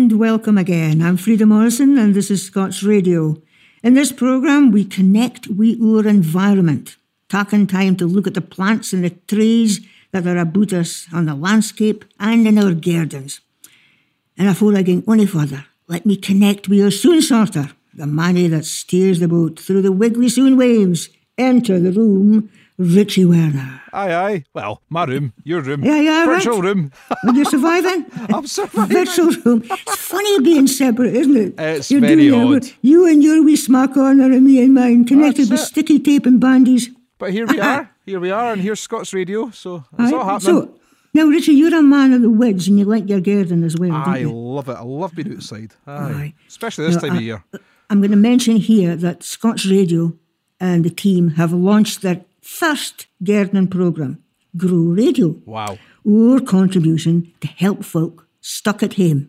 And welcome again. I'm Frieda Morrison, and this is Scots Radio. In this programme, we connect with our environment, taking time to look at the plants and the trees that are about us on the landscape and in our gardens. And before I go any further, let me connect with our soon sorter, the manny that steers the boat through the wiggly soon waves. Enter the room, Richie Werner. Aye, aye. Well, my room, your room. Yeah, yeah, Virtual right. room. Are you surviving? I'm surviving. Virtual room. It's funny being separate, isn't it? Uh, it's You're very doing odd. You and your wee smack corner and me and mine, connected That's with it. sticky tape and bandies. But here we uh-uh. are. Here we are, and here's Scots Radio. So it's all Right? happening. So, now, Richie, you're a man of the woods and you like your garden as well, I don't you? love it. I love being outside. Aye. Aye. Especially this Now, time I- of year. I'm going to mention here that Scots Radio and the team have launched their first gardening programme, Grow Radio. Wow. our contribution to help folk stuck at home.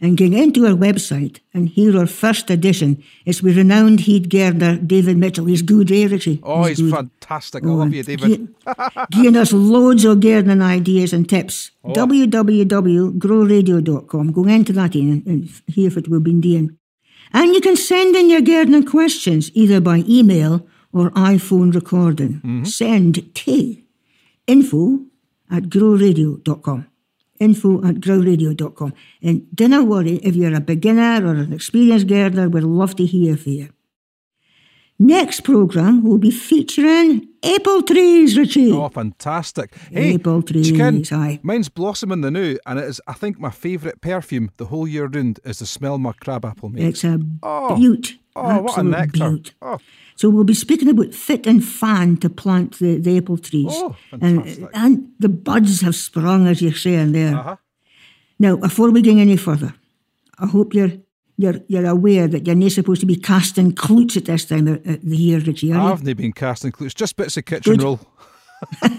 And going into our website and hear our first edition, it's with renowned heat gardener David Mitchell. He's good, eh, Richie? Oh, he's good. fantastic. I Oh, love you, David. gi- giving us loads of gardening ideas and tips. Oh. www.growradio.com. Go into that in and, and hear what we've been doing. And you can send in your gardening questions either by email or iPhone recording. Mm-hmm. Send to info at growradio.com. Info at growradio.com. And do not worry if you're a beginner or an experienced gardener, we'd love to hear from you. Next programme will be featuring apple trees, Richie. Oh, fantastic. Hey, Apple trees, aye. mine's blossoming the new, and it is, I think, my favourite perfume the whole year round is the smell my crabapple makes. It's a Oh. beaut. Oh, what a nectar. beaut. Oh. So we'll be speaking about fit and fan to plant the, the apple trees. Oh, and, and the buds have sprung, as you're saying there. Uh-huh. Now, before we go any further, I hope you're you're you're aware that you're not supposed to be casting cloots at this time of the year, Richie. Are you? I've not been casting clues, just bits of kitchen Good. roll.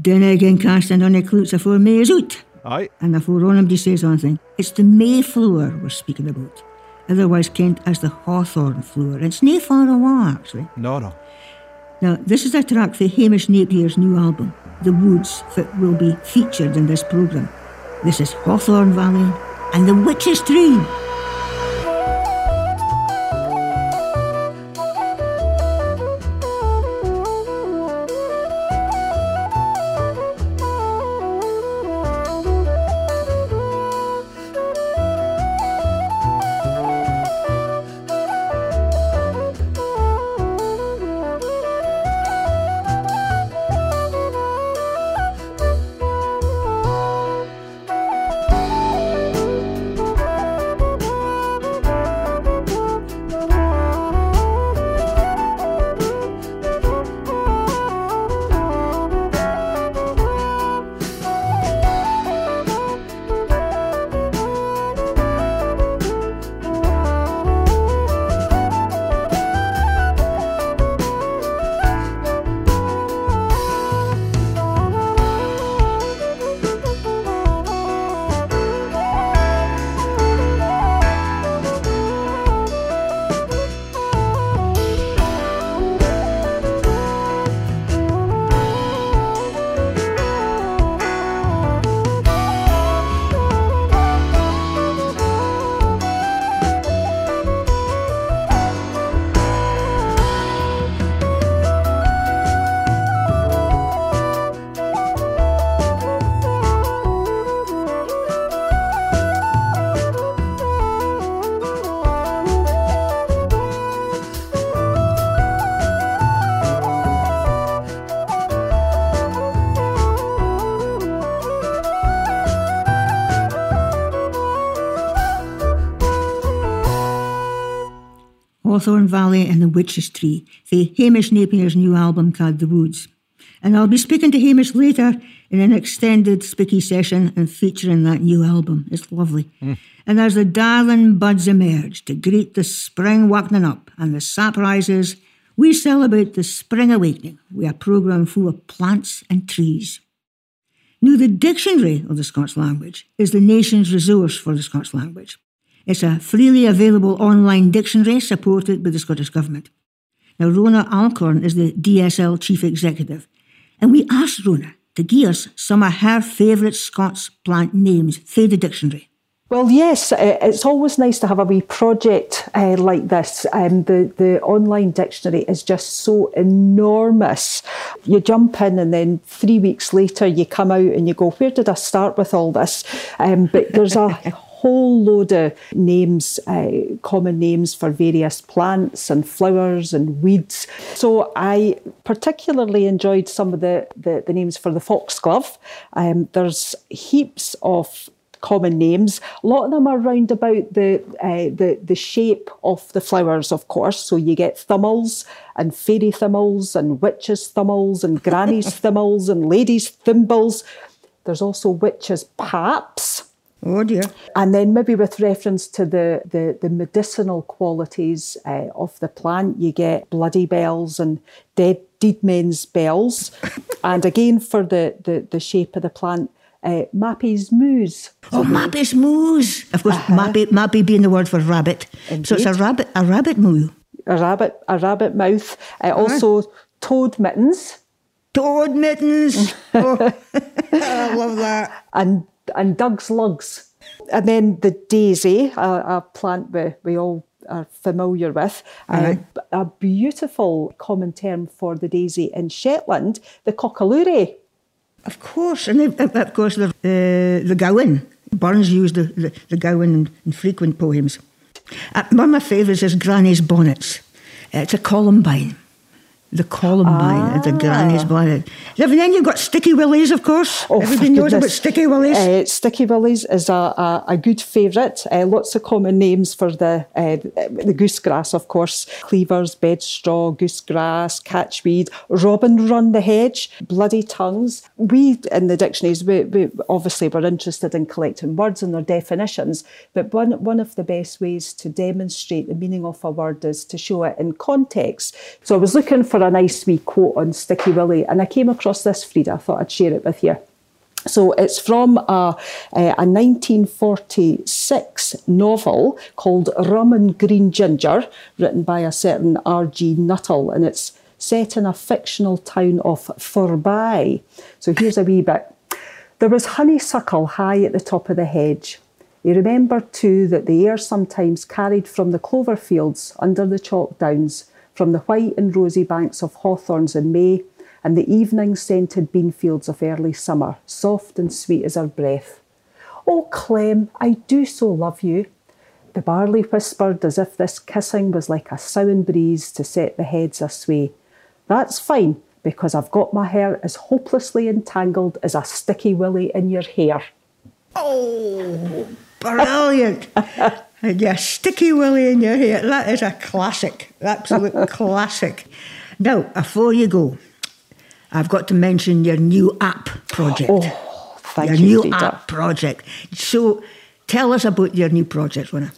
Dinna again casting any cloots before May is out. Aye. And before anybody says anything, it's the Mayflower we're speaking about, otherwise kent as the Hawthorn Floor. It's nae far away, actually. No, no. Now, this is a track for Hamish Napier's new album, The Woods, that will be featured in this programme. This is Hawthorn Valley and the Witch's Tree. Hawthorn Valley and the Witch's Tree the Hamish Napier's new album called The Woods. And I'll be speaking to Hamish later in an extended spicky session and featuring that new album. It's lovely. Hmm. And as the darling buds emerge to greet the spring wakening up and the sap rises, we celebrate the spring awakening with a programme full of plants and trees. Now, the Dictionary of the Scots Language is the nation's resource for the Scots language. It's a freely available online dictionary supported by the Scottish Government. Now, Rona Alcorn is the DSL Chief Executive, and we asked Rona to give us some of her favourite Scots plant names for the dictionary. Well, yes, it's always nice to have a wee project uh, like this. Um, the, the online dictionary is just so enormous. You jump in, and then three weeks later, you come out and you go, Where did I start with all this? Um, but there's a whole load of names, uh, common names for various plants and flowers and weeds. So I particularly enjoyed some of the, the, the names for the foxglove. Um, there's heaps of common names. A lot of them are round about the, uh, the, the shape of the flowers, of course. So you get thimbles and fairy thimbles and witches' thimbles and granny's thimbles and ladies' thimbles. There's also witches' paps Oh dear. And then maybe with reference to the, the, the medicinal qualities uh, of the plant, you get bloody bells and dead, dead men's bells. and again, for the, the, the shape of the plant, uh, Mappy's moose. Oh, Mappy's moose. Of course, uh-huh. Mappy, Mappy being the word for rabbit. Indeed. So it's a rabbit, a rabbit moo. A rabbit, a rabbit mouth. Uh, uh-huh. Also, toad mittens. Toad mittens. oh, I love that. And and Doug's lugs. And then the daisy, a, a plant we, we all are familiar with, uh, a beautiful common term for the daisy in Shetland, the cockaloore. Of course, and of course the, uh, the gowan. Burns used the, the, the gowan in, in frequent poems. Uh, one of my favourites is Granny's bonnets. It's a columbine the columbine, ah. the granny's bonnet. And then you've got Sticky Willies, of course. Oh, Everybody knows about Sticky Willies. Uh, Sticky Willies is a, a, a good favourite. Uh, lots of common names for the uh, the goosegrass, of course. Cleavers, bedstraw, goosegrass, catchweed, robin run the hedge, bloody tongues. We, in the dictionaries, we, we obviously were interested in collecting words and their definitions, but one, one of the best ways to demonstrate the meaning of a word is to show it in context. So I was looking for a nice wee quote on Sticky Willie, and I came across this, Frieda. I thought I'd share it with you. So it's from a, eh, a 1946 novel called Rum and Green Ginger, written by a certain R.G. Nuttall, and it's set in a fictional town of Forbye. So here's a wee bit. There was honeysuckle high at the top of the hedge. He remembered too that the air sometimes carried from the clover fields under the chalk downs from the white and rosy banks of hawthorns in May, and the evening scented bean fields of early summer, soft and sweet as her breath. Oh, Clem, I do so love you. The barley whispered as if this kissing was like a soughing breeze to set the heads asway. That's fine, because I've got my hair as hopelessly entangled as a sticky willy in your hair. Oh, brilliant. And your sticky willy in your hair. That is a classic, absolute classic. Now, before you go, I've got to mention your new app project. Oh, thank your you. Your new app project. So tell us about your new project, Winner.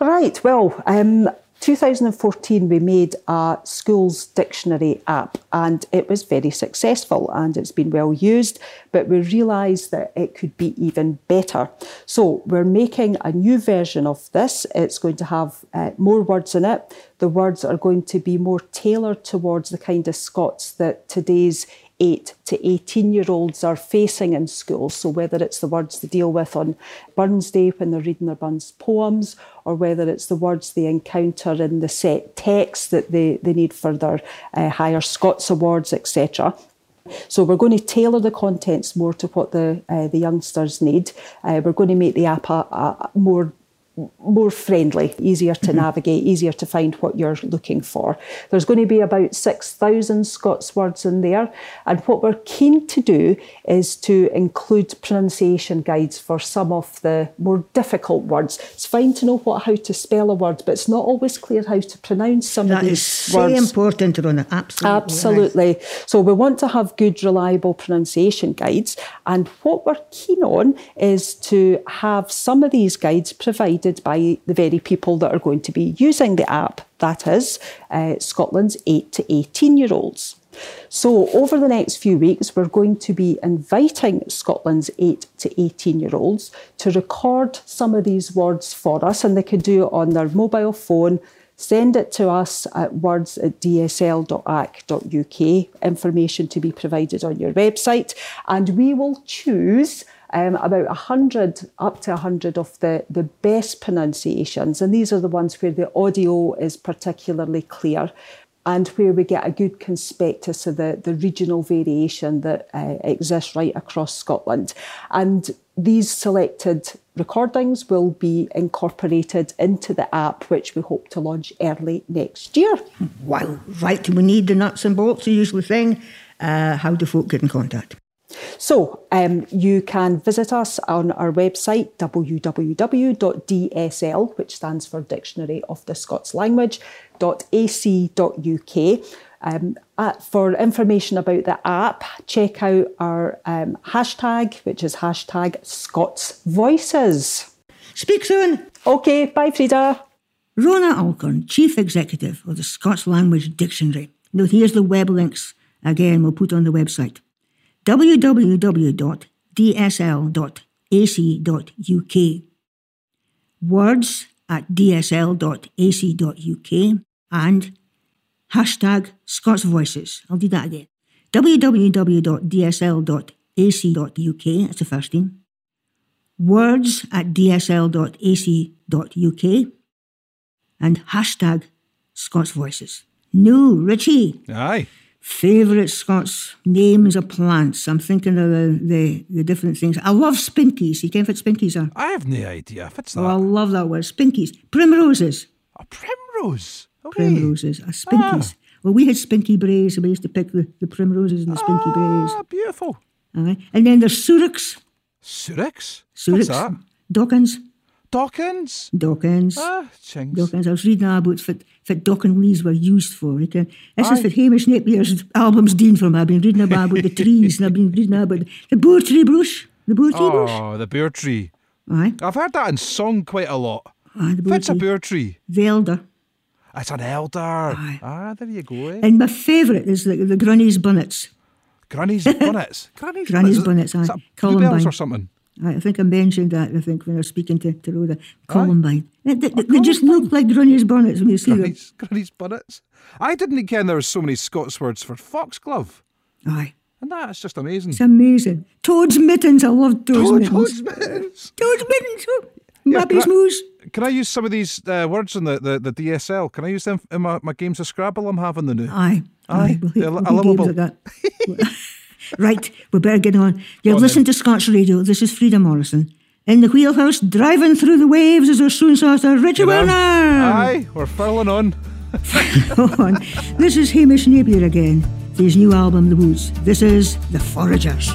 Right, well, um, 2014, we made a schools dictionary app and it was very successful and it's been well used, but we realised that it could be even better. So we're making a new version of this. It's going to have uh, more words in it. The words are going to be more tailored towards the kind of Scots that today's 8 to 18 year olds are facing in school. So, whether it's the words they deal with on Burns Day when they're reading their Burns poems, or whether it's the words they encounter in the set text that they, they need for their uh, higher Scots awards, etc. So we're going to tailor the contents more to what the uh, the youngsters need. Uh, we're going to make the app a, a more more friendly, easier to mm-hmm. navigate, easier to find what you're looking for. There's going to be about 6,000 Scots words in there. And what we're keen to do is to include pronunciation guides for some of the more difficult words. It's fine to know what, how to spell a word, but it's not always clear how to pronounce some that of these is words. Very important, Rona. Absolutely. Absolutely. So we want to have good, reliable pronunciation guides. And what we're keen on is to have some of these guides provided by the very people that are going to be using the app, that is, uh, Scotland's 8 to 18 year olds. So, over the next few weeks, we're going to be inviting Scotland's 8 to 18 year olds to record some of these words for us, and they can do it on their mobile phone. Send it to us at words at dsl.ac.uk, information to be provided on your website, and we will choose um, about 100, up to 100 of the, the best pronunciations. And these are the ones where the audio is particularly clear and where we get a good conspectus of the, the regional variation that uh, exists right across Scotland. And these selected recordings will be incorporated into the app, which we hope to launch early next year. Wow, right, we need the nuts and bolts, the usual thing. Uh, how do folk get in contact? So um, you can visit us on our website www.dsl, which stands for Dictionary of the Scots Language, .ac.uk. Um, uh, for information about the app, check out our um, hashtag, which is hashtag Scots Voices. Speak soon. Okay, bye, Frieda. Rona Alcorn, Chief Executive of the Scots Language Dictionary. Now, here's the web links again, we'll put on the website www.dsl.ac.uk, words at dsl.ac.uk, and hashtag Scots Voices. I'll do that again. www.dsl.ac.uk, that's the first thing. Words at dsl.ac.uk, and hashtag Scots Voices. No, Richie. Aye. Favourite Scots names of plants. I'm thinking of the, the, the different things. I love spinkies. You can what spinkies are? I have no idea. It's that. Oh, I love that word. Spinkies. Primroses. a primrose. Oh, Primroses. Uh, spinkies. Ah. Well, we had spinky braes, and we used to pick the, the primroses and the spinky braes. Ah, beautiful. Aye. And then there's. Surix? What's that? Dawkins. Dawkins? Dawkins. Ah, chings. Dawkins. I was reading about what, what Dawkins leaves were used for. You can, this Aye. is what Hamish Napier's album's for me. I've been reading about, about the trees and I've been reading about the boar tree bush. The boar tree bush. Oh, the bear tree. Aye. I've heard that in song quite a lot. Aye, the boar What's a bear tree? The elder. It's an elder. Aye. Ah, there you go. Eh? And my favourite is the, the Grunny's Bunnets. Granny's bonnets. Granny's, Granny's bonnets, Is aye. Columbine. or something? I think I mentioned that, I think, when I was speaking to, to Rhoda. Columbine. They, they- they just look like Grunny's bonnets when you see them. Granny's, Granny's bonnets. I didn't ken there was so many Scots words for foxglove. Aye. And that's just amazing. It's amazing. Toad's mittens. I love Toad's Toad- mittens. Toad's mittens. Toad's mittens. Oh, Yeah, Mappy's can I- moose. Can I use some of these uh, words in the, the, the DSL? Can I use them in my, my games of Scrabble I'm having the new? Aye. Aye, We'll, they're we'll a do little games bit- like that. right. We better get on. You're on listening to Scots Radio. This is Frieda Morrison. In the wheelhouse, driving through the waves is our soon saucer, Richard? Werner. Aye, we're furling on. On. This is Hamish Napier again. His new album, The Woods. This is The Foragers.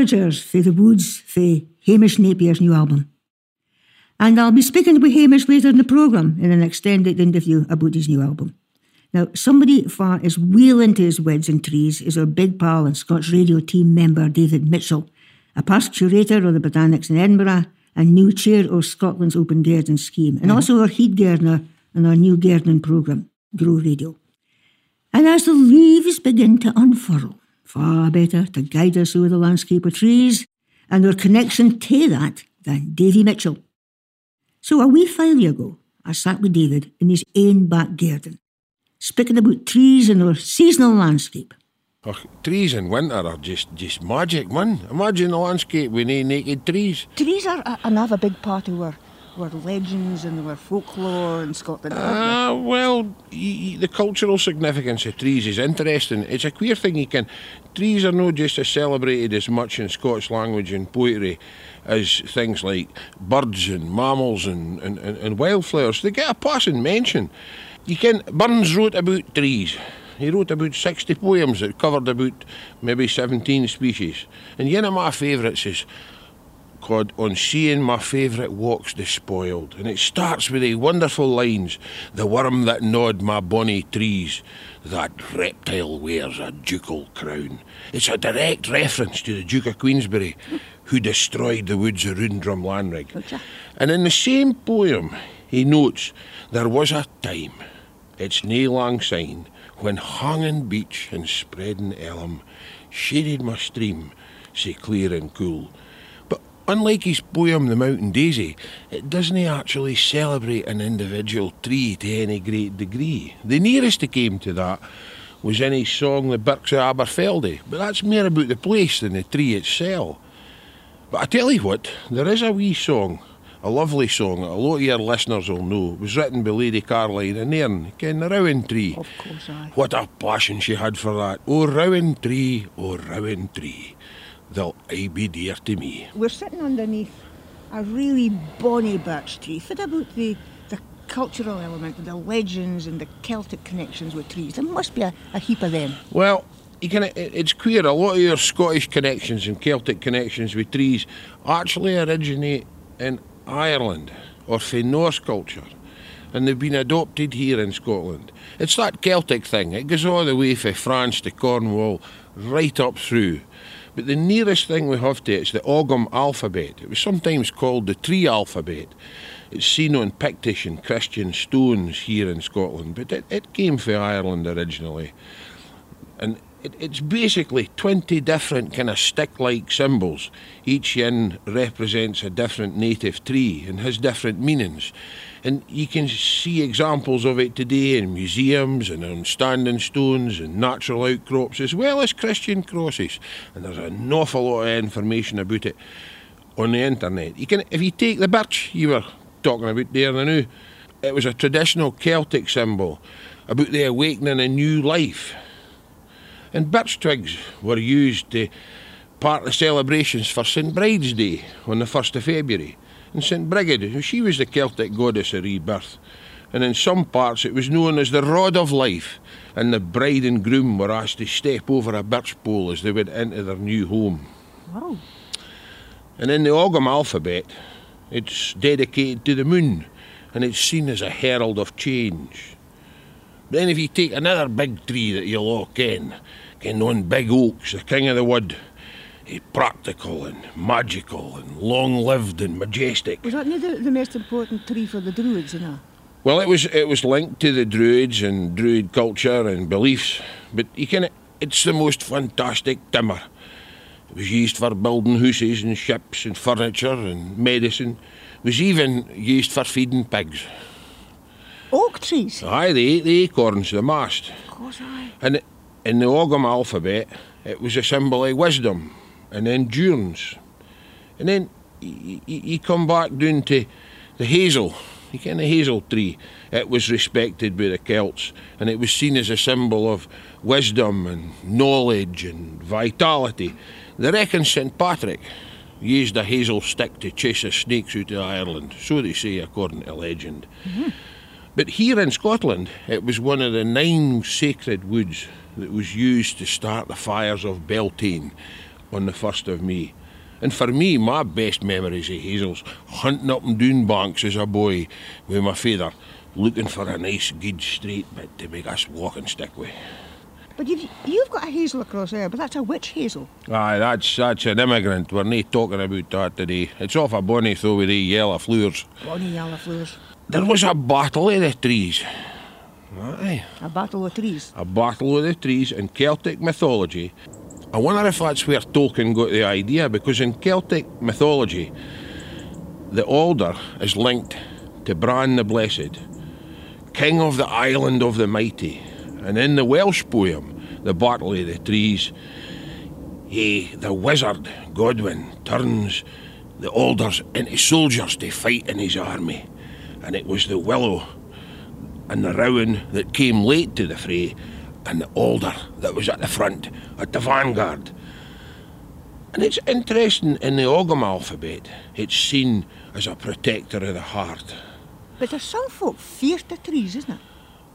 For the Woods for Hamish Napier's new album. And I'll be speaking with Hamish later in the programme in an extended interview about his new album. Now, somebody far as well into his woods and trees is our big pal and Scots Radio team member David Mitchell, a past curator of the Botanics in Edinburgh and new chair of Scotland's Open Garden Scheme, and mm-hmm. also our heat gardener in our new gardening programme, Grow Radio. And as the leaves begin to unfurl, far better to guide us through the landscape of trees and our connection to that than Davy Mitchell. So a wee while ago, I sat with David in his own back garden, speaking about trees and our seasonal landscape. Oh, trees in winter are just, just magic, man. Imagine the landscape with no naked trees. Trees are another big part of our were legends and there were folklore in Scotland? Ah, uh, well, the cultural significance of trees is interesting. It's a queer thing you can. Trees are not just as celebrated as much in Scots language and poetry as things like birds and mammals and, and, and, and wildflowers. They get a passing mention. You can. Burns wrote about trees. He wrote about 60 poems that covered about maybe 17 species. And one of my favourites is called On Seeing My Favourite Walks Despoiled. And it starts with the wonderful lines The worm that gnawed my bonny trees, that reptile wears a ducal crown. It's a direct reference to the Duke of Queensberry, who destroyed the woods of round Drumlanrig. And in the same poem, he notes there was a time, it's nae lang syne, when hanging beech and spreading elm shaded my stream, sae clear and cool Unlike his poem The Mountain Daisy, it doesn't actually celebrate an individual tree to any great degree. The nearest he came to that was in his song The Birks of Aberfeldy, but that's more about the place than the tree itself. But I tell you what, there is a wee song, a lovely song that a lot of your listeners will know. It was written by Lady Caroline in Nairne, Ken the Rowan Tree. Of course, I. What a passion she had for that. Oh, Rowan Tree, oh, Rowan Tree they'll aye be dear to me. We're sitting underneath a really bonny birch tree. What about the, the cultural element, the legends and the Celtic connections with trees? There must be a, a heap of them. Well, you can, it's queer, a lot of your Scottish connections and Celtic connections with trees actually originate in Ireland or from Norse culture and they've been adopted here in Scotland. It's that Celtic thing, it goes all the way from France to Cornwall, right up through. But the nearest thing we have to it is the Ogham alphabet. It was sometimes called the tree alphabet. It's seen on Pictish and Christian stones here in Scotland, but it, it came from Ireland originally. And it, it's basically 20 different kind of stick-like symbols. Each yin represents a different native tree and has different meanings. And you can see examples of it today in museums and on standing stones and natural outcrops, as well as Christian crosses. And there's an awful lot of information about it on the internet. You can, if you take the birch you were talking about there now, it was a traditional Celtic symbol about the awakening of new life. And birch twigs were used to part the celebrations for St Bride's Day on the 1st of February and St Brigid, she was the Celtic goddess of rebirth. And in some parts it was known as the Rod of Life, and the bride and groom were asked to step over a birch pole as they went into their new home. Wow. And in the Ogham alphabet, it's dedicated to the moon, and it's seen as a herald of change. Then if you take another big tree that you'll all ken, ken one big oaks, the king of the wood, Eh, practical and magical and long lived and majestic. Was that not the, the most important tree for the Druids, you know? Well, it was it was linked to the Druids and Druid culture and beliefs, but you can it's the most fantastic timber. It was used for building houses and ships and furniture and medicine. It was even used for feeding pigs. Oak trees? Aye, they ate the acorns, the mast. Of course, aye. And in the Ogham alphabet, it was a symbol of wisdom and endurance. And then you, come back down to the hazel, you ken the hazel tree. It was respected by the Celts and it was seen as a symbol of wisdom and knowledge and vitality. They reckon St Patrick used a hazel stick to chase the snakes out of Ireland, so they say according to legend. Mm-hmm. But here in Scotland, it was one of the nine sacred woods that was used to start the fires of Beltane on the 1st of May. And for me, my best memories of Hazel's hunting up and down banks as a boy with my father, looking for a nice good straight bit to make us walking stick with. But you've, you've got a hazel across there, but that's a witch hazel. Aye, that's that's an immigrant. We're not talking about that today. It's off a bonny though with the yellow flowers. Bonny yellow flowers. There was a battle of the trees. Aye. A battle of trees. A battle of the trees in Celtic mythology. I wonder if that's where Tolkien got the idea, because in Celtic mythology, the alder is linked to Bran the Blessed, king of the island of the mighty. And in the Welsh poem, The Battle of the Trees, he, the wizard Gwydion turns the alders into soldiers to fight in his army. And it was the willow and the rowan that came late to the fray, and the alder that was at the front, at the vanguard. And it's interesting in the Ogham alphabet, it's seen as a protector of the heart. But there's some folk fear the trees, isn't it?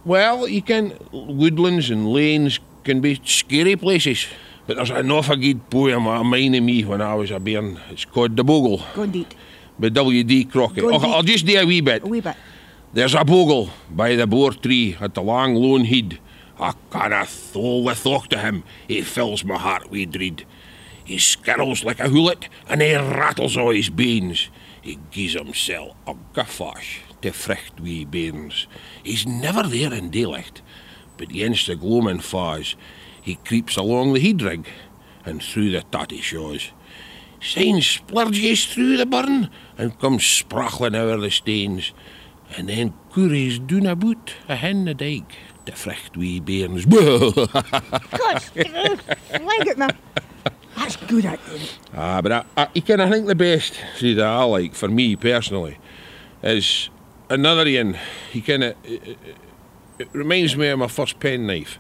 Well, you can woodlands and lanes can be scary places. But there's an awful good poem of mine and me when I was a bairn. It's called The Bogle Go indeed. by W.D. Crockett. I'll, I'll just do a wee bit. A wee bit. There's a bogle by the boar tree at the lang lone head. I canna thole the thought to him. He fills my heart with dread. He skirls like a hullet and he rattles all his beans. He gies himself a gaffash to fricht wee bairns. He's never there in daylight, but against the gloaming fa's, he creeps along the head rig and through the tatty shaws. Signs splurges through the burn and comes sprachling over the stains. And then couriers doen about a hen the dike to fricht wee bairns. Gosh, like it, man. That's good you. ah, but I, I, you can, I think the best see that I like for me personally er is another one. He kind of it, it, reminds me of my first penknife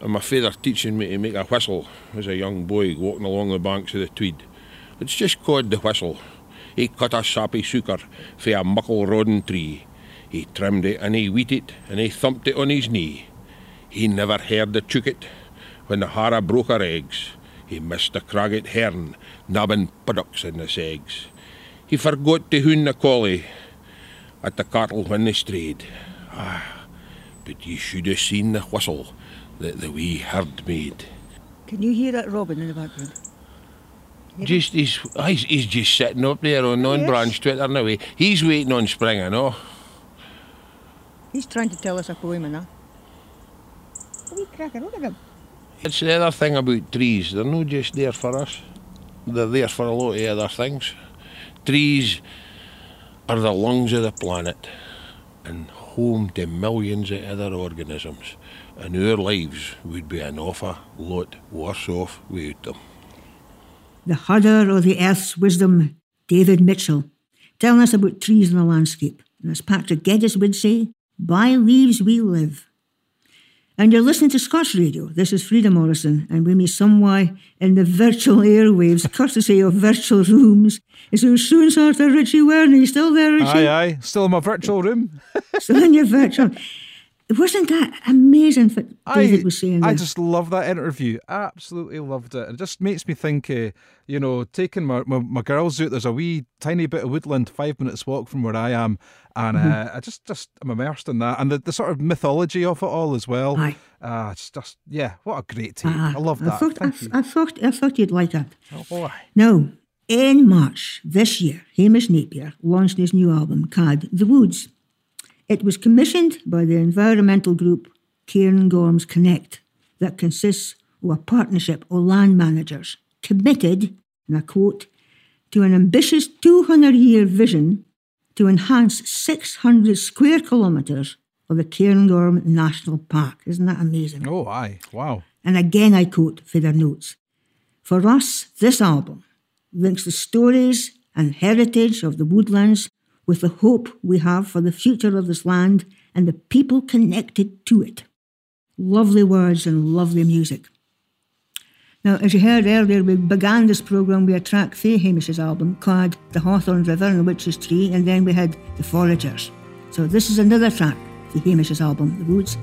and my father teaching me to make a whistle as a young boy walking along the banks of the Tweed. It's just called the whistle. He cut a sappy sucker for a muckle rodden tree. He trimmed it and he weet it and he thumped it on his knee. He never heard the chucket when the hara broke her eggs. He missed the cragget hern nabbing puddocks in the segs. He forgot to hoon the collie at the cattle when they strayed. Ah, but ye should have seen the whistle that the wee herd made. Can you hear that robin in the background? Just he's, he's just sitting up there on non-branch Twitter now. eh? He's waiting on spring, I know. He's trying to tell us a poem and that. A wee cracker, look at him. It's the other thing about trees. They're not just there for us. They're there for a lot of other things. Trees are the lungs of the planet and home to millions of other organisms. And our lives would be an awful lot worse off without them. The Hudder of the Earth's Wisdom, David Mitchell, telling us about trees in the landscape. And as Patrick Geddes would say, by leaves we live. And you're listening to Scots Radio. This is Frieda Morrison, and with me somewhere in the virtual airwaves, courtesy of virtual rooms, is our soon sort of Richie Werney. Still there, Richie? Aye, aye. Still in my virtual room. Still in your virtual. Wasn't that amazing what David I, was saying I just love that interview. Absolutely loved it. It just makes me think, uh, you know, taking my, my, my girls out, there's a wee tiny bit of woodland, five minutes walk from where I am. And Mm-hmm. uh, I just, just am immersed in that. And the, the sort of mythology of it all as well. Aye. Ah, it's just, yeah, what a great team. Ah, I love that. I thought, I. I, thought, I thought you'd like that. Oh, aye. Now, in March this year, Hamish Napier launched his new album, Cad The Woods. It was commissioned by the environmental group Cairngorms Connect, that consists of a partnership of land managers committed, and I quote, to an ambitious 200 year vision to enhance 600 square kilometres of the Cairngorm National Park. Isn't that amazing? Oh, aye. Wow. And again, I quote for their notes For us, this album links the stories and heritage of the woodlands with the hope we have for the future of this land and the people connected to it. Lovely words and lovely music. Now, as you heard earlier, we began this programme with a track from Hamish's album called The Hawthorn River and the Witch's Tree, and then we had The Foragers. So this is another track for Hamish's album, The Woods.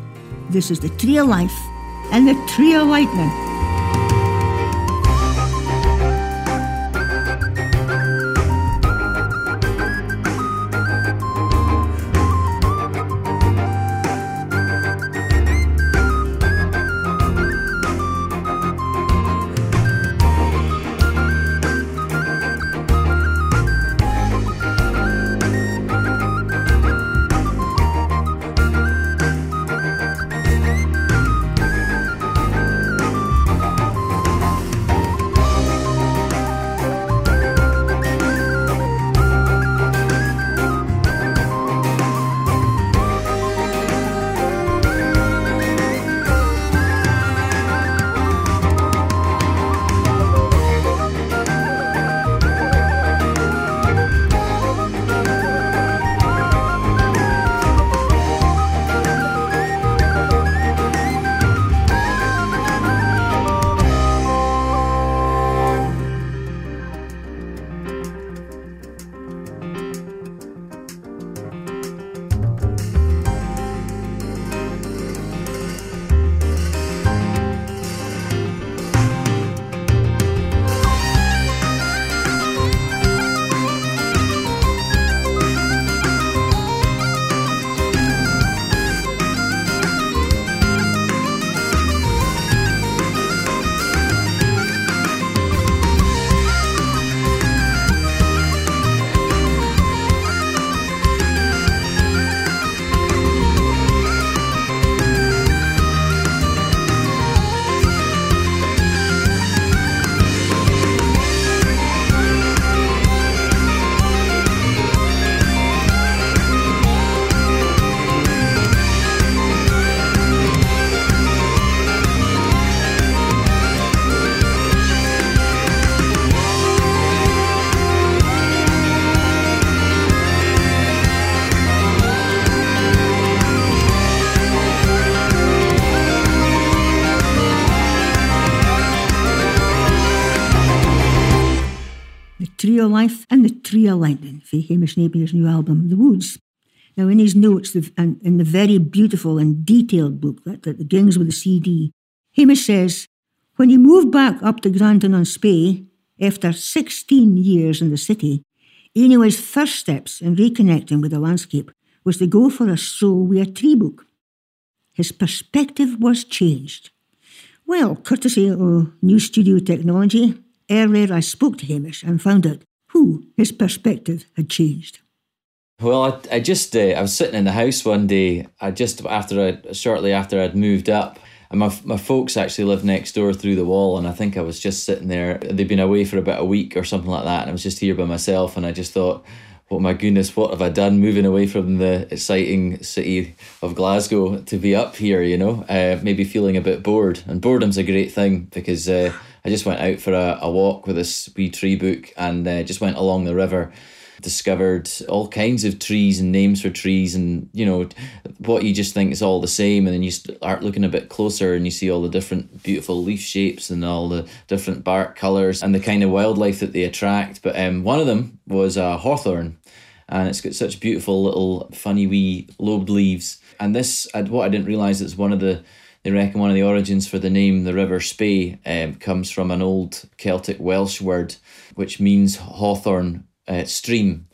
This is The Tree of Life and The Tree of Lightning. Trio life and the trio lightning for Hamish Napier's new album, The Woods. Now, in his notes, and in the very beautiful and detailed book that, begins with the CD, Hamish says, When he moved back up to Grantown on Spey, after 16 years in the city, he his first steps in reconnecting with the landscape was to go for a stroll with a tree book. His perspective was changed. Well, courtesy of new studio technology, earlier I spoke to Hamish and found out his perspective had changed. Well, I, I just uh, I was sitting in the house one day. I just after I shortly after I'd moved up, and my my folks actually lived next door through the wall, and I think I was just sitting there. They'd been away for about a week or something like that, and I was just here by myself, and I just thought, "Oh my goodness, what have I done? Moving away from the exciting city of Glasgow to be up here, you know, uh, maybe feeling a bit bored. And boredom's a great thing because uh, I just went out for a, a walk with this wee tree book and uh, just went along the river discovered all kinds of trees and names for trees and you know what you just think is all the same and then you start looking a bit closer and you see all the different beautiful leaf shapes and all the different bark colors and the kind of wildlife that they attract. But um, one of them was a hawthorn and it's got such beautiful little funny wee lobed leaves. And this what I didn't realize is one of the they reckon one of the origins for the name the River Spey um, comes from an old Celtic Welsh word which means hawthorn uh, stream.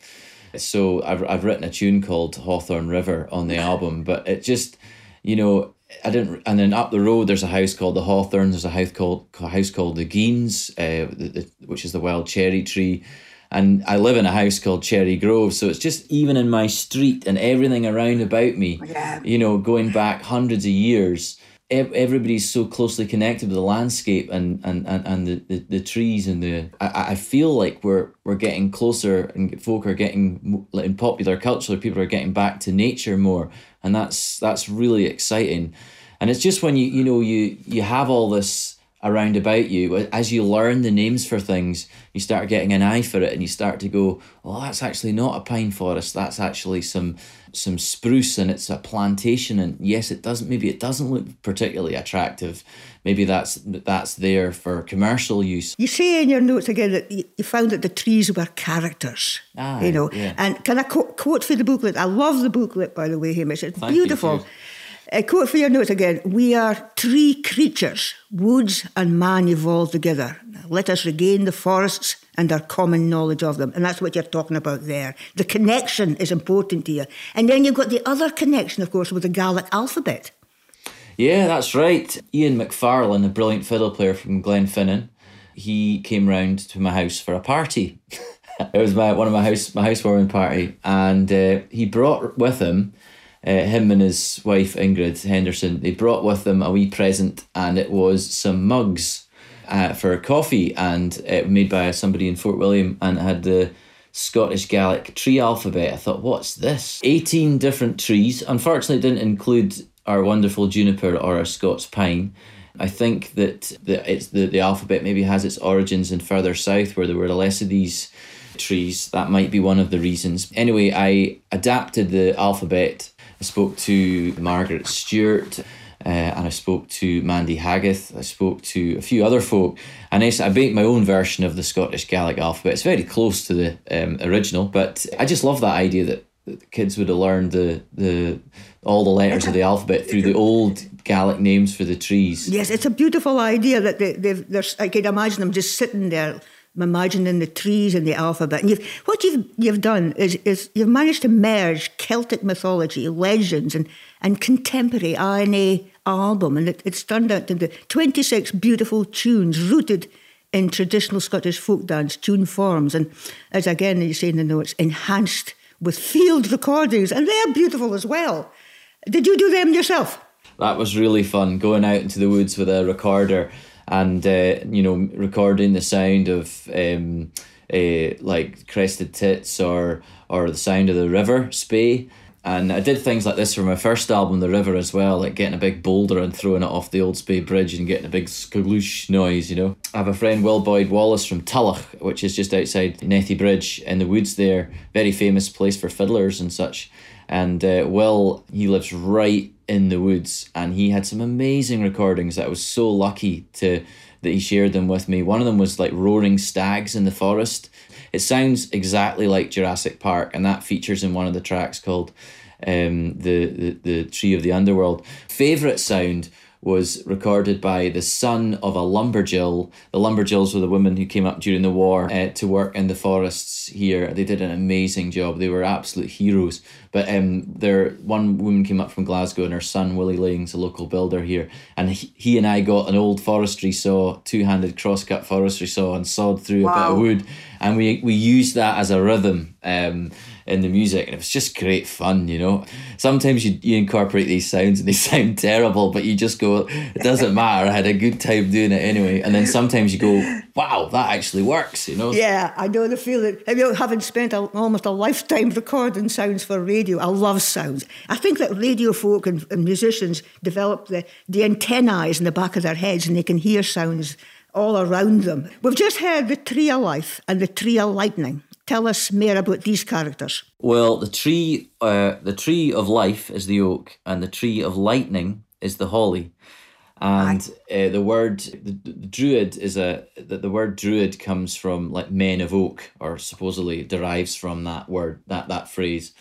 So I've I've written a tune called Hawthorn River on the album, but it just, you know, I didn't. And then up the road, there's a house called the Hawthorns. There's a house called a house called the Geans, uh, the, the, which is the wild cherry tree. And I live in a house called Cherry Grove, so it's just even in my street and everything around about me, yeah. you know, going back hundreds of years everybody's so closely connected with the landscape and and and, and the, the, the trees and the I, I feel like we're we're getting closer and folk are getting in popular culture people are getting back to nature more. And that's that's really exciting. And it's just when you you know you you have all this around about you as you learn the names for things you start getting an eye for it and you start to go well that's actually not a pine forest. That's actually some some spruce and it's a plantation. And yes it doesn't maybe it doesn't look particularly attractive. Maybe that's that's there for commercial use. You say in your notes again that you found that the trees were characters ah, you know. yeah. and can i quote, quote for the booklet? I love the booklet by the way hamish. It's Thank beautiful quote for your notes again. We are three creatures, woods and man evolved together. Let us regain the forests and our common knowledge of them. And that's what you're talking about there. The connection is important to you. And then you've got the other connection, of course, with the Gaelic alphabet. Yeah, that's right. Ian McFarlane, a brilliant fiddle player from Glenfinnan, he came round to my house for a party. it was my one of my house my housewarming party, and uh, he brought with him uh, him and his wife Ingrid Henderson, they brought with them a wee present, and it was some mugs uh, for coffee, and it made by somebody in Fort William, and it had the Scottish Gaelic tree alphabet. I thought, what's this? Eighteen different trees. Unfortunately, it didn't include our wonderful juniper or our Scots pine. I think that the it's the, the alphabet maybe has its origins in further south where there were less of these trees. That might be one of the reasons. Anyway, I adapted the alphabet I spoke to Margaret Stewart. Uh, and I spoke to Mandy Haggith. I spoke to a few other folk, and I, I made my own version of the Scottish Gaelic alphabet. It's very close to the um, original, but I just love that idea that, kids would have learned the the all the letters of the alphabet through the old Gaelic names for the trees. Yes, it's a beautiful idea that they, they've. I can imagine them just sitting there imagining the trees and the alphabet. And you've, what you've, you've done is, is you've managed to merge Celtic mythology, legends, and, and contemporary INA album. And it, it's turned out into 26 beautiful tunes rooted in traditional Scottish folk dance tune forms. And as again, you say in the notes, enhanced with field recordings. And they're beautiful as well. Did you do them yourself? That was really fun, going out into the woods with a recorder and uh, you know recording the sound of um, uh, like crested tits or or the sound of the river spey and I did things like this for my first album, The River, as well, like getting a big boulder and throwing it off the Old Spey Bridge and getting a big skaloosh noise, you know. I have a friend, Will Boyd Wallace from Tulloch, which is just outside Nethy Bridge in the woods there, very famous place for fiddlers and such. And uh, Will, he lives right in the woods, and he had some amazing recordings that I was so lucky to that he shared them with me. One of them was like roaring stags in the forest. It sounds exactly like Jurassic Park, and that features in one of the tracks called um, the, the the Tree of the Underworld. Favorite sound was recorded by the son of a lumberjill. The lumberjills were the women who came up during the war uh, to work in the forests here. They did an amazing job. They were absolute heroes. But um, there, one woman came up from Glasgow, and her son Willie Lang's a local builder here, and he, he and I got an old forestry saw, two-handed crosscut forestry saw, and sawed through wow. a bit of wood, and we we used that as a rhythm. Um, in the music and it was just great fun you know? Sometimes you, you incorporate these sounds and they sound terrible but you just go it doesn't matter i had a good time doing it anyway. And then sometimes you go wow that actually works you know? Yeah i know the feeling. Having spent a, almost a lifetime recording sounds for radio i love sounds. I think that radio folk and, and musicians develop the, the antennae in the back of their heads and they can hear sounds all around them. We've just heard the tree of life and the tree of lightning. Tell us more about these characters. Well, the tree, uh, the tree of life is the oak, and the tree of lightning is the holly. And uh, the word the, the, druid is a that the word druid comes from like men of oak, or supposedly derives from that word that that phrase.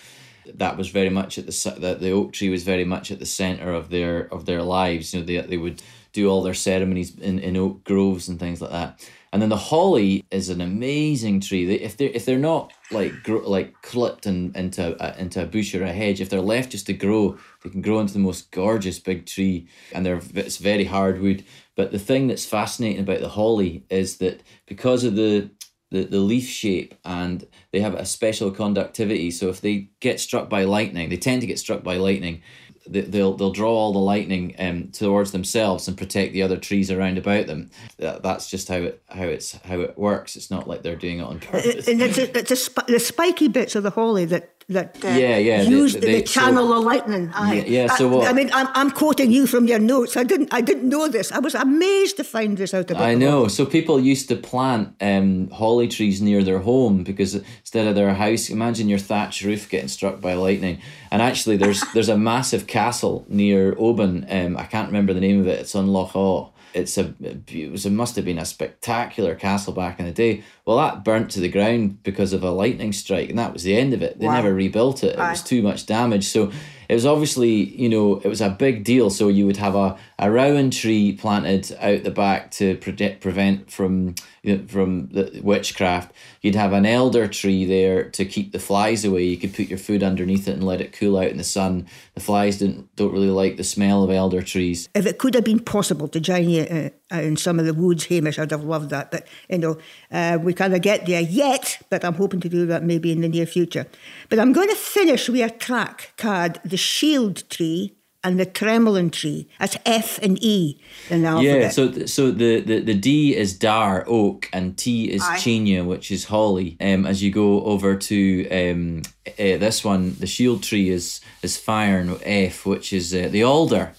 That was very much at the that the oak tree was very much at the center of their of their lives. You know, they they would do all their ceremonies in, in oak groves and things like that. And then the holly is an amazing tree. They, if they're if they're not like grow, like clipped in, into a, into a bush or a hedge, if they're left just to grow, they can grow into the most gorgeous big tree. And they're it's very hardwood. But the thing that's fascinating about the holly is that because of the the, the leaf shape and they have a special conductivity. So if they get struck by lightning, they tend to get struck by lightning they'll they'll draw all the lightning um, towards themselves and protect the other trees around about them. That, that's just how it how it's how it works. It's not like they're doing it on purpose. And it's a sp- the spiky bits of the holly that that uh, yeah yeah use the, the, channel so, of lightning. Yeah, yeah, so what? I, I, mean, I'm, I'm quoting you from your notes. I didn't I didn't know this. I was amazed to find this out about. I know. So people used to plant um, holly trees near their home because instead of their house, imagine your thatch roof getting struck by lightning. And actually, there's there's a massive castle near Oban. Um, I can't remember the name of it. It's on Loch Awe it's a it was it must have been a spectacular castle back in the day. Well, that burnt to the ground because of a lightning strike, and that was the end of it. They wow. never rebuilt it. It was too much damage. So it was obviously you know it was a big deal. So you would have a a rowan tree planted out the back to protect prevent from you know, from the witchcraft. You'd have an elder tree there to keep the flies away. You could put your food underneath it and let it cool out in the sun. The flies didn't don't really like the smell of elder trees. If it could have been possible to join you uh, in some of the woods, Hamish, I'd have loved that. But you know, uh, we can't get there yet. But I'm hoping to do that maybe in the near future. But I'm going to finish with a track called "The Shield Tree." And the tremolin tree. That's F and E in the alphabet. Yeah, so so the, the, the D is dar, oak, and T is Aye. which is holly. Um, as you go over to um, uh, this one, the shield tree is is Fiarn, F, which is uh, the alder.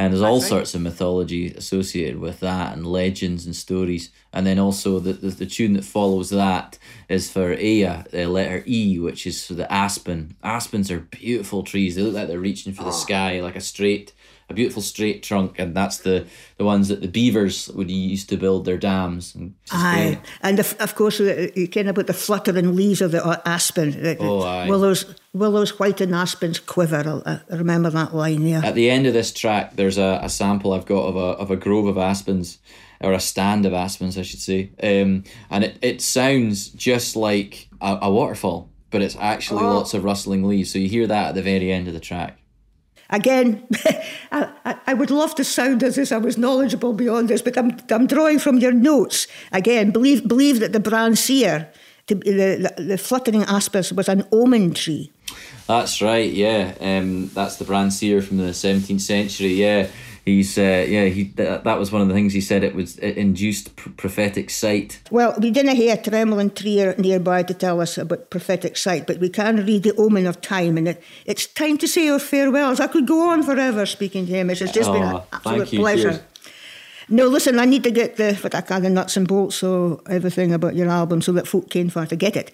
And there's all right. sorts of mythology associated with that and legends and stories. And then also the, the, the tune that follows that is for Ea, the letter E, which is for the aspen. Aspens are beautiful trees. They look like they're reaching for the oh. sky, like a straight a beautiful straight trunk, and that's the, the ones that the beavers would use to build their dams. And aye, great. and of, of course you can about the fluttering leaves of the uh, aspen. Oh, aye. Willows, willows white and aspens quiver. I remember that line there. At the end of this track, there's a, a sample I've got of a of a grove of aspens. Or a stand of aspens, I should say, um, and it, it sounds just like a, a waterfall, but it's actually oh. lots of rustling leaves. So you hear that at the very end of the track. Again, I, I would love to sound as if I was knowledgeable beyond this, but I'm, I'm drawing from your notes. Again, believe, believe that the Brahan Seer, the, the, the fluttering aspis, was an omen tree. That's right, yeah. Um, that's the Brahan Seer from the 17th century, yeah. He's uh, yeah he that, that was one of the things he said it was it induced pr- prophetic sight. Well we didn't hear trembling tree nearby to tell us about prophetic sight but we can read the omen of time and it, it's time to say our farewells. I could go on forever speaking to him. It's just oh, been an absolute pleasure. Cheers. No, listen, I need to get the what I call the nuts and bolts, so everything about your album, so that folk can far to get it.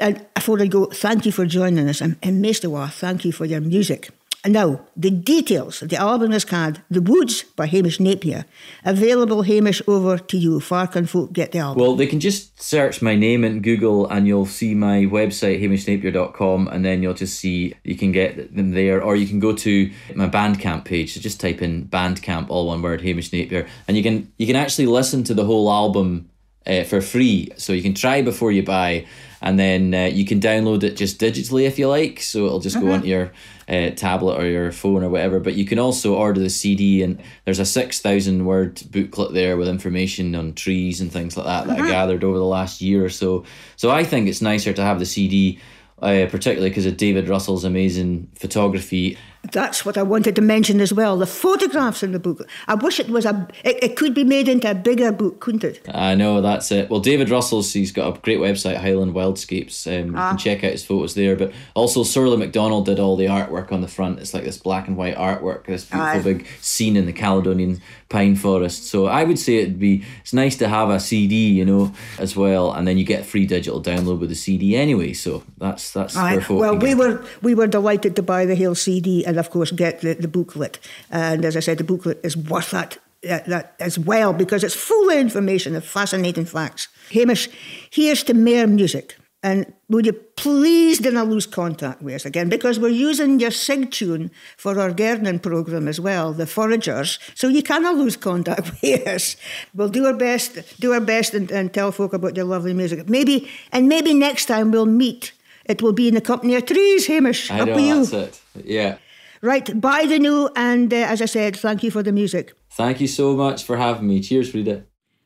And before I go, thank you for joining us, most of all, thank you for your music. Now, the details of the album is called The Woods by Hamish Napier. Available, Hamish, over to you. Far can folk get the album? Well, they can just search my name in Google and you'll see my website, hamishnapier.com, and then you'll just see you can get them there, or you can go to my Bandcamp page. So just type in Bandcamp, all one word, Hamish Napier, and you can you can actually listen to the whole album uh, for free. So you can try before you buy, and then uh, you can download it just digitally if you like. So it'll just go onto your uh, tablet or your phone or whatever. But you can also order the CD, and there's a six thousand word booklet there with information on trees and things like that that I gathered over the last year or so. So I think it's nicer to have the CD. Uh, particularly because of David Russell's amazing photography That's what I wanted to mention as well. The photographs in the book. I wish it was a. It, it could be made into a bigger book, couldn't it? I know that's it. Well, David Russell's he's got a great website, Highland Wildscapes. Um, You can check out his photos there. But also, Sorley McDonald did all the artwork on the front. It's like this black and white artwork, this beautiful big scene in the Caledonian pine forest. So I would say it'd be it's nice to have a CD, you know, as well, and then you get free digital download with the CD anyway. So that's that's Aye. Well, we get- were we were delighted to buy the Hale CD and of course get the, the booklet. And as I said, the booklet is worth that. That, that as well because it's full of information and fascinating facts. Hamish, here's to more music. And would you please do not lose contact with us again because we're using your SIG tune for our gardening programme as well, the Foragers. So you cannot lose contact with us. We'll do our best, do our best and, and tell folk about your lovely music. Maybe and maybe next time we'll meet. It will be in the company of trees, Hamish. I Up know you. that's it. Yeah. Right, buy the new, and uh, as I said, thank you for the music. Thank you so much for having me. Cheers, Frieda.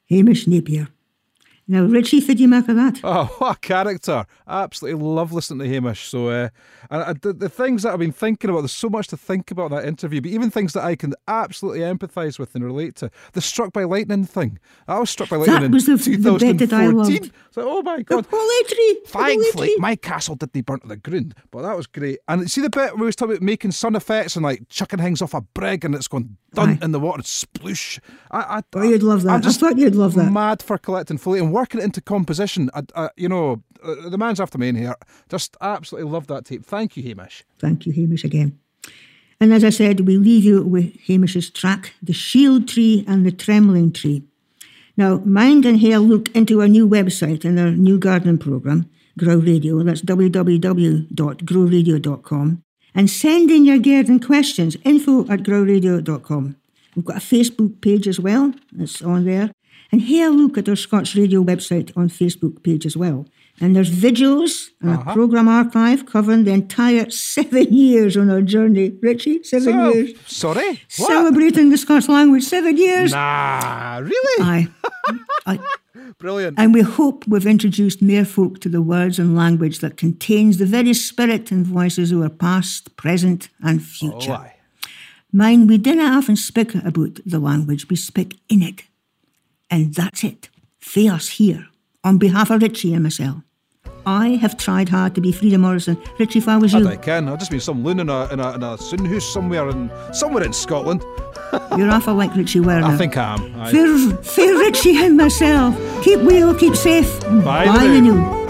Hamish Napier. Now, Richie, do you make of that? Oh, what a character! Absolutely love listening to Hamish. So, uh, and uh, the, the things that I've been thinking about, there's so much to think about in that interview, but even things that I can absolutely empathise with and relate to. The struck by lightning thing. I was struck by lightning That in was the- the 2014. bit that I loved. Like, oh my The god! the holy Thankfully, tree. my castle didn't burn to the ground, but that was great. And see the bit where we was talking about making sun effects and like chucking things off a brig and it's going dun Aye. in the water, sploosh. I, I, Oh, you'd love that. I'm I just thought you'd love that. Mad for collecting foley and working it into composition. I, I, you know, uh, the man's after me in here. Just absolutely love that tape. Thank you, Hamish. Thank you, Hamish, again. And as I said, we leave you with Hamish's track, The Shield Tree and the Trembling Tree. Now, mind and Hale look into our new website and our new gardening programme, Grow Radio. That's www.growradio.com. And send in your garden questions, info at growradio.com. We've got a Facebook page as well, it's on there. And here look at our Scots Radio website on Facebook page as well. And there's videos and a uh-huh. programme archive covering the entire seven years on our journey. Richie, seven So, years. sorry? What? Celebrating the Scots language, seven years. Nah, really? Aye. Aye. Brilliant. And we hope we've introduced mere folk to the words and language that contains the very spirit and voices of our past, present, and oh, future. aye. Mind, we dinna often speak about the language, we speak in it. And that's it. Us here, on behalf of Richie and myself. I have tried hard to be Frieda Morrison. Richie, if I was you, I can. I've just been some loon in a in a, in a somewhere in somewhere in Scotland. you're awful like Richie Werner. I think I am. Aye. Fair, fair Richie and myself. Keep well, keep safe. Bye Bye the new.